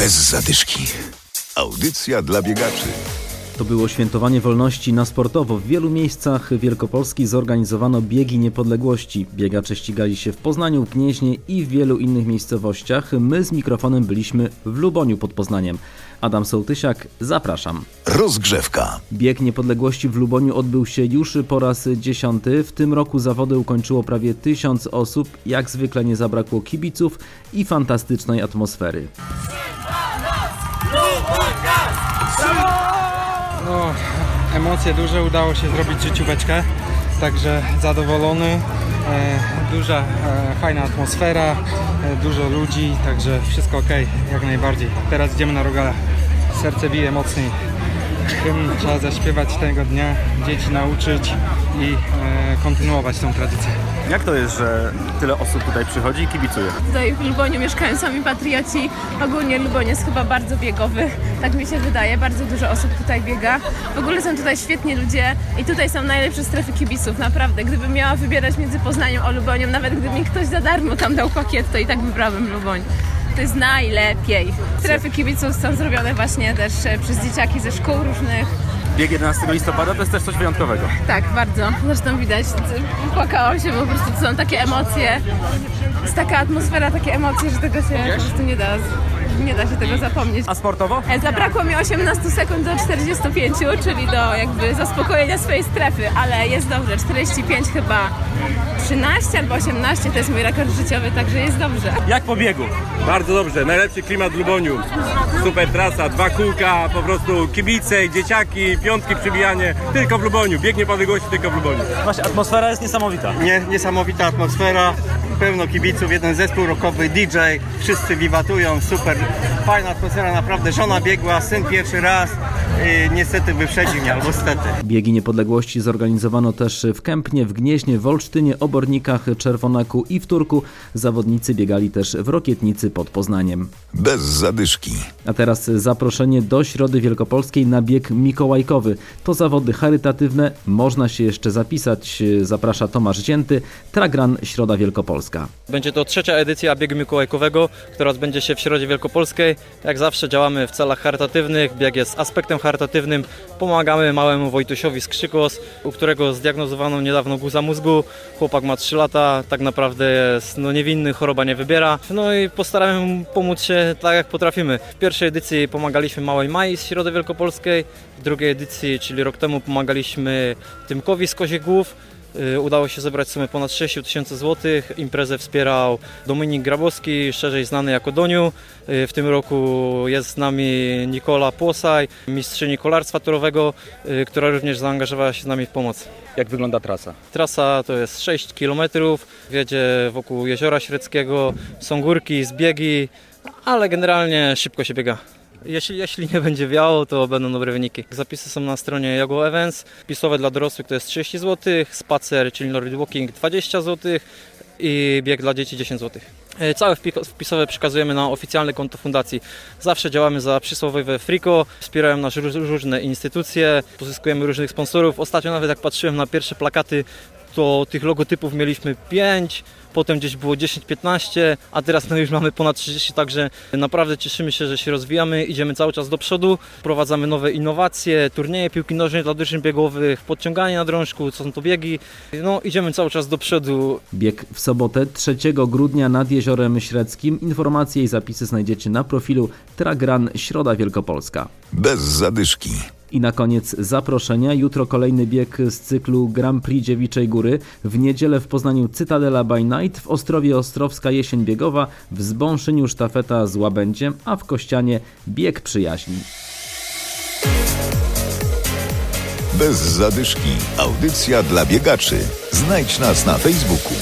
Bez zadyszki. Audycja dla biegaczy. To było świętowanie wolności na sportowo. W wielu miejscach Wielkopolski zorganizowano biegi niepodległości. Biegacze ścigali się w Poznaniu, w Gnieźnie i w wielu innych miejscowościach. My z mikrofonem byliśmy w Luboniu pod Poznaniem. Adam Sołtysiak, zapraszam. Rozgrzewka. Bieg niepodległości w Luboniu odbył się już po raz dziesiąty. W tym roku zawody ukończyło prawie tysiąc osób. Jak zwykle nie zabrakło kibiców i fantastycznej atmosfery. No, emocje duże, udało się zrobić życióweczkę, także zadowolony. E, duża, e, fajna atmosfera, e, dużo ludzi, także wszystko ok, jak najbardziej. Teraz idziemy na rogala. Serce bije mocniej. Hymn trzeba zaśpiewać tego dnia, dzieci nauczyć i e, kontynuować tą tradycję. Jak to jest, że tyle osób tutaj przychodzi i kibicuje? Tutaj w Luboniu mieszkają sami patrioci. Ogólnie Luboń jest chyba bardzo biegowy, tak mi się wydaje. Bardzo dużo osób tutaj biega. W ogóle są tutaj świetni ludzie i tutaj są najlepsze strefy kibiców, naprawdę. Gdybym miała wybierać między Poznaniem a Luboniem, nawet gdyby mi ktoś za darmo tam dał pakiet, to i tak wybrałabym Luboń. To jest najlepiej. Strefy kibiców są zrobione właśnie też przez dzieciaki ze szkół różnych. Bieg 11 listopada to jest też coś wyjątkowego. Tak, bardzo. Zresztą widać, płakałam się, bo po prostu to są takie emocje. Jest taka atmosfera, takie emocje, że tego się po prostu nie da, nie da się tego zapomnieć. A sportowo? E, Zabrakło mi 18 sekund do 45, czyli do jakby zaspokojenia swojej strefy, ale jest dobrze. 45 chyba 13 albo 18 to jest mój rekord życiowy, także jest dobrze. Jak po biegu? Bardzo dobrze, najlepszy klimat w Luboniu. Super trasa, dwa kółka, po prostu kibice, dzieciaki, piątki przybijanie. Tylko w Luboniu, bieg niepodległości tylko w Luboniu. Właśnie atmosfera jest niesamowita. Nie, niesamowita atmosfera, pełno kibiców, jeden zespół rockowy, DJ, wszyscy wiwatują, super, fajna atmosfera, naprawdę, żona biegła, syn pierwszy raz, yy, niestety wyprzedził mnie, albo stety. Biegi niepodległości zorganizowano też w Kępnie, w Gnieźnie, w Olsztynie, Obornikach, Czerwonaku i w Turku. Zawodnicy biegali też w Rokietnicy pod Poznaniem. Bez zadyszki. A teraz zaproszenie do Środy Wielkopolskiej na bieg mikołajkowy. To zawody charytatywne, można się jeszcze zapisać. Zaprasza Tomasz Zięty, Tragran Środa Wielkopolska. Będzie to trzecia edycja biegu mikołajkowego, która odbędzie się w Środzie Wielkopolskiej. Jak zawsze działamy w celach charytatywnych, bieg jest aspektem charytatywnym. Pomagamy małemu Wojtusiowi z Krzykos, u którego zdiagnozowano niedawno guza mózgu. Chłopak ma 3 lata, tak naprawdę jest no, niewinny, choroba nie wybiera. No i postaramy mu pomóc się tak jak potrafimy. W pierwszej edycji pomagaliśmy Małej Mai z Środy Wielkopolskiej, w drugiej edycji, czyli rok temu pomagaliśmy Tymkowi z Koziegłów. Y, Udało się zebrać w sumie ponad 6 tysięcy złotych. Imprezę wspierał Dominik Grabowski, szerzej znany jako Doniu. Y, W tym roku jest z nami Nikola Płosaj, mistrzyni kolarstwa torowego, y, która również zaangażowała się z nami w pomoc. Jak wygląda trasa? Trasa to jest 6 km, wiedzie wokół Jeziora Średzkiego, są górki, zbiegi, ale generalnie szybko się biega. Jeśli, jeśli nie będzie wiało, to będą dobre wyniki. Zapisy są na stronie Jago Events. Pisowe dla dorosłych to jest 30 zł, spacer, czyli Nordic Walking 20 zł i bieg dla dzieci 10 zł. E, Całe wpi- wpisowe przekazujemy na oficjalne konto fundacji. Zawsze działamy za przysłowiowe friko, wspierają nas róż- różne instytucje, pozyskujemy różnych sponsorów. Ostatnio nawet jak patrzyłem na pierwsze plakaty, to tych logotypów mieliśmy 5, potem gdzieś było 10-15, a teraz no już mamy ponad 30, także naprawdę cieszymy się, że się rozwijamy, idziemy cały czas do przodu, wprowadzamy nowe innowacje, turnieje piłki nożnej dla drużyn biegowych, podciąganie na drążku, co są to biegi, no idziemy cały czas do przodu. Bieg w sobotę 3 grudnia nad Jeziorem Średzkim. Informacje i zapisy znajdziecie na profilu Tragran Środa Wielkopolska. Bez zadyszki. I na koniec zaproszenia. Jutro kolejny bieg z cyklu Grand Prix Dziewiczej Góry. W niedzielę w Poznaniu Cytadela by Night, w Ostrowie Ostrowska Jesień Biegowa, w Zbąszyniu sztafeta z Łabędziem, a w Kościanie bieg przyjaźni. Bez zadyszki. Audycja dla biegaczy. Znajdź nas na Facebooku.